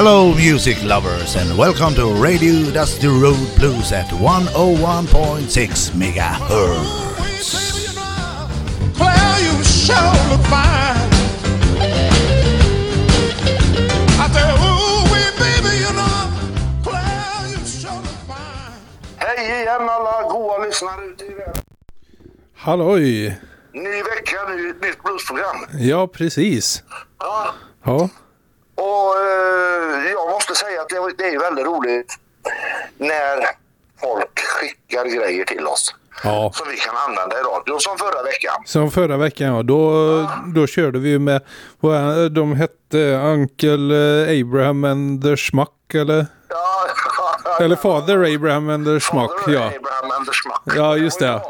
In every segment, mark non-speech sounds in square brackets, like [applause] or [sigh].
Hello, music lovers, and welcome to Radio Dusty Road Blues at 101.6 megahertz. Claire, you look fine. Fine. Hej igen alla goa lyssnare ute i världen. Halloj! Ny vecka, ny, nytt bluesprogram. Ja, precis. Ja. Ja, Och eh, jag måste säga att det, det är väldigt roligt när folk skickar grejer till oss. ja. Som vi kan använda i radio, som förra veckan. Som förra veckan, ja. Då, då körde vi med, vad de hette Uncle eh, Abraham and the Schmuck, eller? Ja, [laughs] Eller Father Abraham and the Schmuck, Father ja. Abraham and the Schmuck. Ja, just det.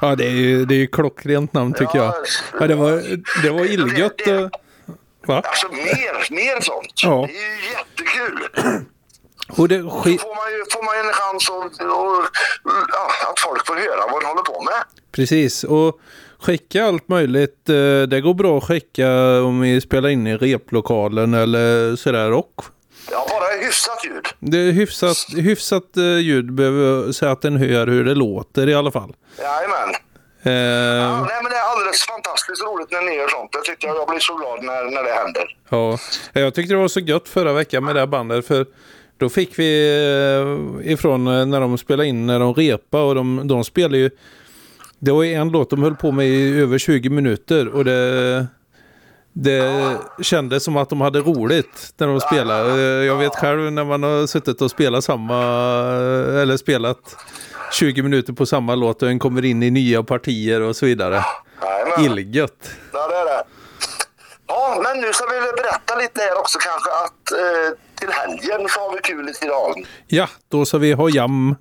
Ja, det är ju, det är ju klockrent namn tycker jag. Ja, det var, det var illgött. Det- det- eh, Va? Alltså mer, mer sånt. Ja. Det är ju jättekul. [clears throat] Och det, Då sk- får man ju, får man en chans att, och, ja, att folk får höra vad de håller på med. precis. Och skicka allt möjligt. eh, Det går bra att skicka om vi spelar in i replokalen eller sådär. Och Ja, bara hyfsat ljud. Det är hyfsat, hyfsat eh, ljud behöver säga att den hör hur det låter i alla fall. Jajamän. Eh, Ja, nej, men det är alldeles fantastiskt roligt när ni gör sånt. Det tycker jag. Jag blir så glad när, när det händer. ja. Jag tyckte det var så gött förra veckan med det här bandet för då fick vi eh, ifrån eh, när de spelade in, när de repa och de, de spelade ju det var ju en låt de höll på med i över 20 minuter och det det kändes som att de hade roligt när de spelade. Jag vet själv när man har suttit och spelat samma, eller spelat 20 minuter på samma låt och en kommer in i nya partier och så vidare. Illgött. Ja, det är det. Ja, men nu ska vi berätta lite här också kanske att eh, till helgen så har vi kul i Tidaholm. Ja, då ska vi ha jam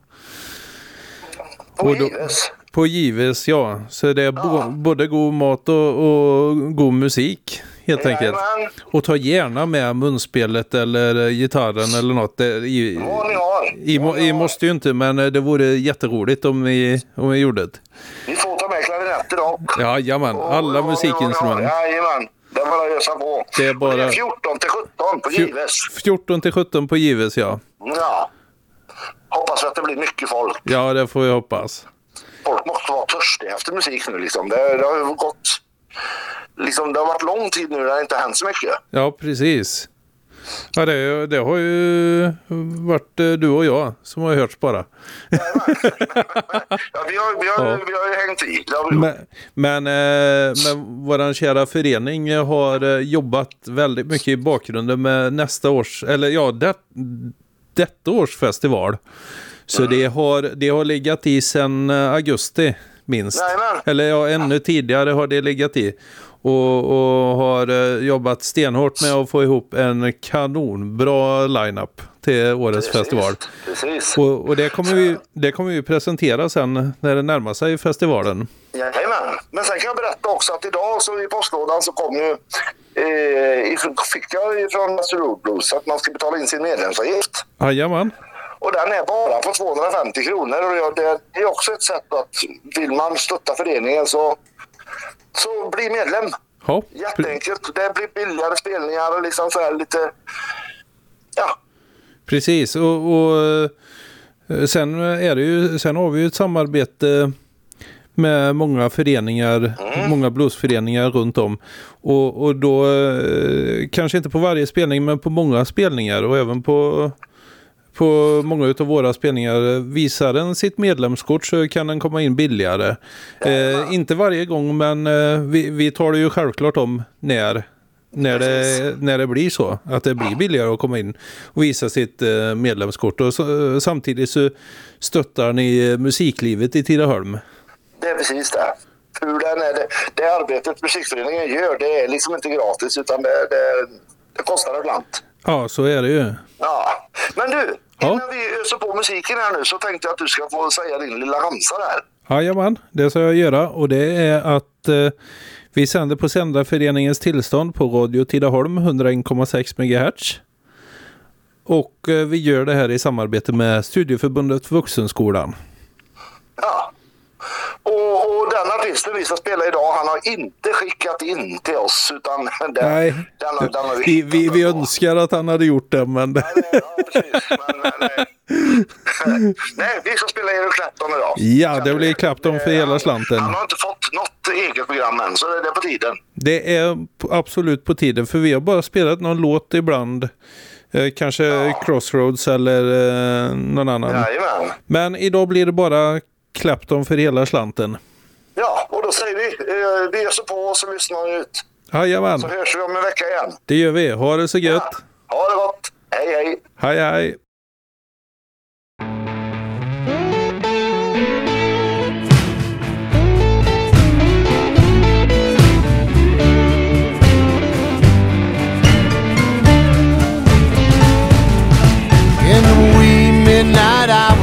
På Gives. På Gives, ja. Så det är bo- både god mat och, och god musik helt enkelt. Jajamän. Och ta gärna med munspelet eller gitarren eller något. Det, i, Vad ni har. i, må- i måste ju inte, men det vore jätteroligt om vi, om vi gjorde det. Vi får ta med klarinetter dock. Ja, jamen, Och- alla och- musikinstrument. Jajamän. Det är bara att ösa på. Det är bara- det är 14 till 17 på Gives. 14 till 17 på Gives, ja. Ja. Hoppas att det blir mycket folk. Ja, det får vi hoppas. Måste vara törstiga efter musik nu liksom. Det, det har ju gått... Liksom, det har varit lång tid nu där det inte hänt så mycket. Ja, precis. Ja, det, det har ju varit eh, du och jag som har hörts bara. Ja, vi, har, vi, har, Ja. vi har ju hängt i. Men, men, eh, men vår kära förening har eh, jobbat väldigt mycket i bakgrunden med nästa års, eller ja, det, detta års festival. Så Mm. det, har, det har legat i sedan eh, augusti minst. Jajamän. Eller ja, ännu tidigare har det legat i. Och, och har eh, jobbat stenhårt med att få ihop en kanonbra lineup till årets festival. Precis. Och, och det, kommer vi, det kommer vi presentera sen när det närmar sig festivalen. Jajamän. Men sen kan jag berätta också att idag så i postlådan så kom ju, eh, ifrån- fick jag från Master Road Blues att man ska betala in sin medlemsavgift. Jajamän. Och den är bara på 250 kronor. Och det, är också ett sätt att vill man stötta föreningen så, så bli medlem. Ja, Jätteenkelt. Det blir billigare spelningar och liksom så här lite... Ja, precis. Och, och eh, sen, är det ju, sen har vi ju ett samarbete med många föreningar, många bluesföreningar runt om. Och, och då, eh, kanske inte på varje spelning, men på många spelningar och även på på många av våra spelningar. Visar den sitt medlemskort så kan den komma in billigare. Eh, inte varje gång men eh, vi, vi tar det ju självklart om när, när, det, när det blir så. Att det blir billigare att komma in och visa sitt eh, medlemskort. Och så, samtidigt så stöttar ni eh, musiklivet i Tidaholm. det är precis det. Hur den är det, det arbetet musikföreningen gör, det är liksom inte gratis utan det, det, det kostar ibland. Ja, så är det ju. Ja. Men du, Ja. innan vi öser på musiken här nu så tänkte jag att du ska få säga din lilla ramsa där. Jajamän, det ska jag göra och det är att eh, vi sänder på Sändarföreningens tillstånd på Radio Tidaholm 101,6 MHz. Och eh, vi gör det här i samarbete med Studieförbundet Vuxenskolan. Ja. Och, och den artisten vi ska spela idag, han har inte skickat in till oss. Utan den, Nej, den, den har vi, vi, vi önskar att han hade gjort det, men... Nej, nej, ja, precis. Men, nej. [laughs] nej, vi ska spela Eric Clapton idag. Ja, det blir Clapton för hela slanten. Han har inte fått något eget program än, så det är på tiden. Det är absolut på tiden, för vi har bara spelat någon låt ibland. Eh, kanske Crossroads eller eh, någon annan. Jajamän. Men idag blir det bara Clapton för hela slanten. Ja, och då säger vi, eh, vi öser på och så lyssnar ut. Jajamän, Så hörs vi om en vecka igen. det gör vi. Ha det så gött. Ja, ha det gott. Hej, hej. Hej hej. in the wee midnight hour.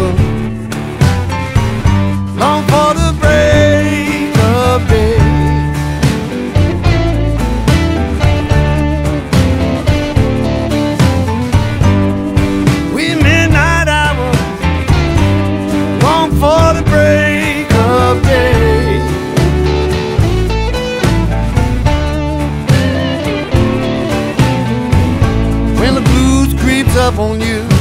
Blues creeps up on you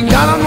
got